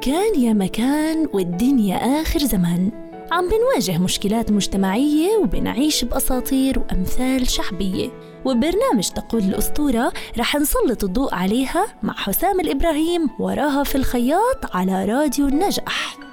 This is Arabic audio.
كان يا مكان والدنيا آخر زمان. عم بنواجه مشكلات مجتمعية وبنعيش بأساطير وأمثال شعبية. وببرنامج تقول الأسطورة رح نسلط الضوء عليها مع حسام الإبراهيم وراها في الخياط على راديو النجاح.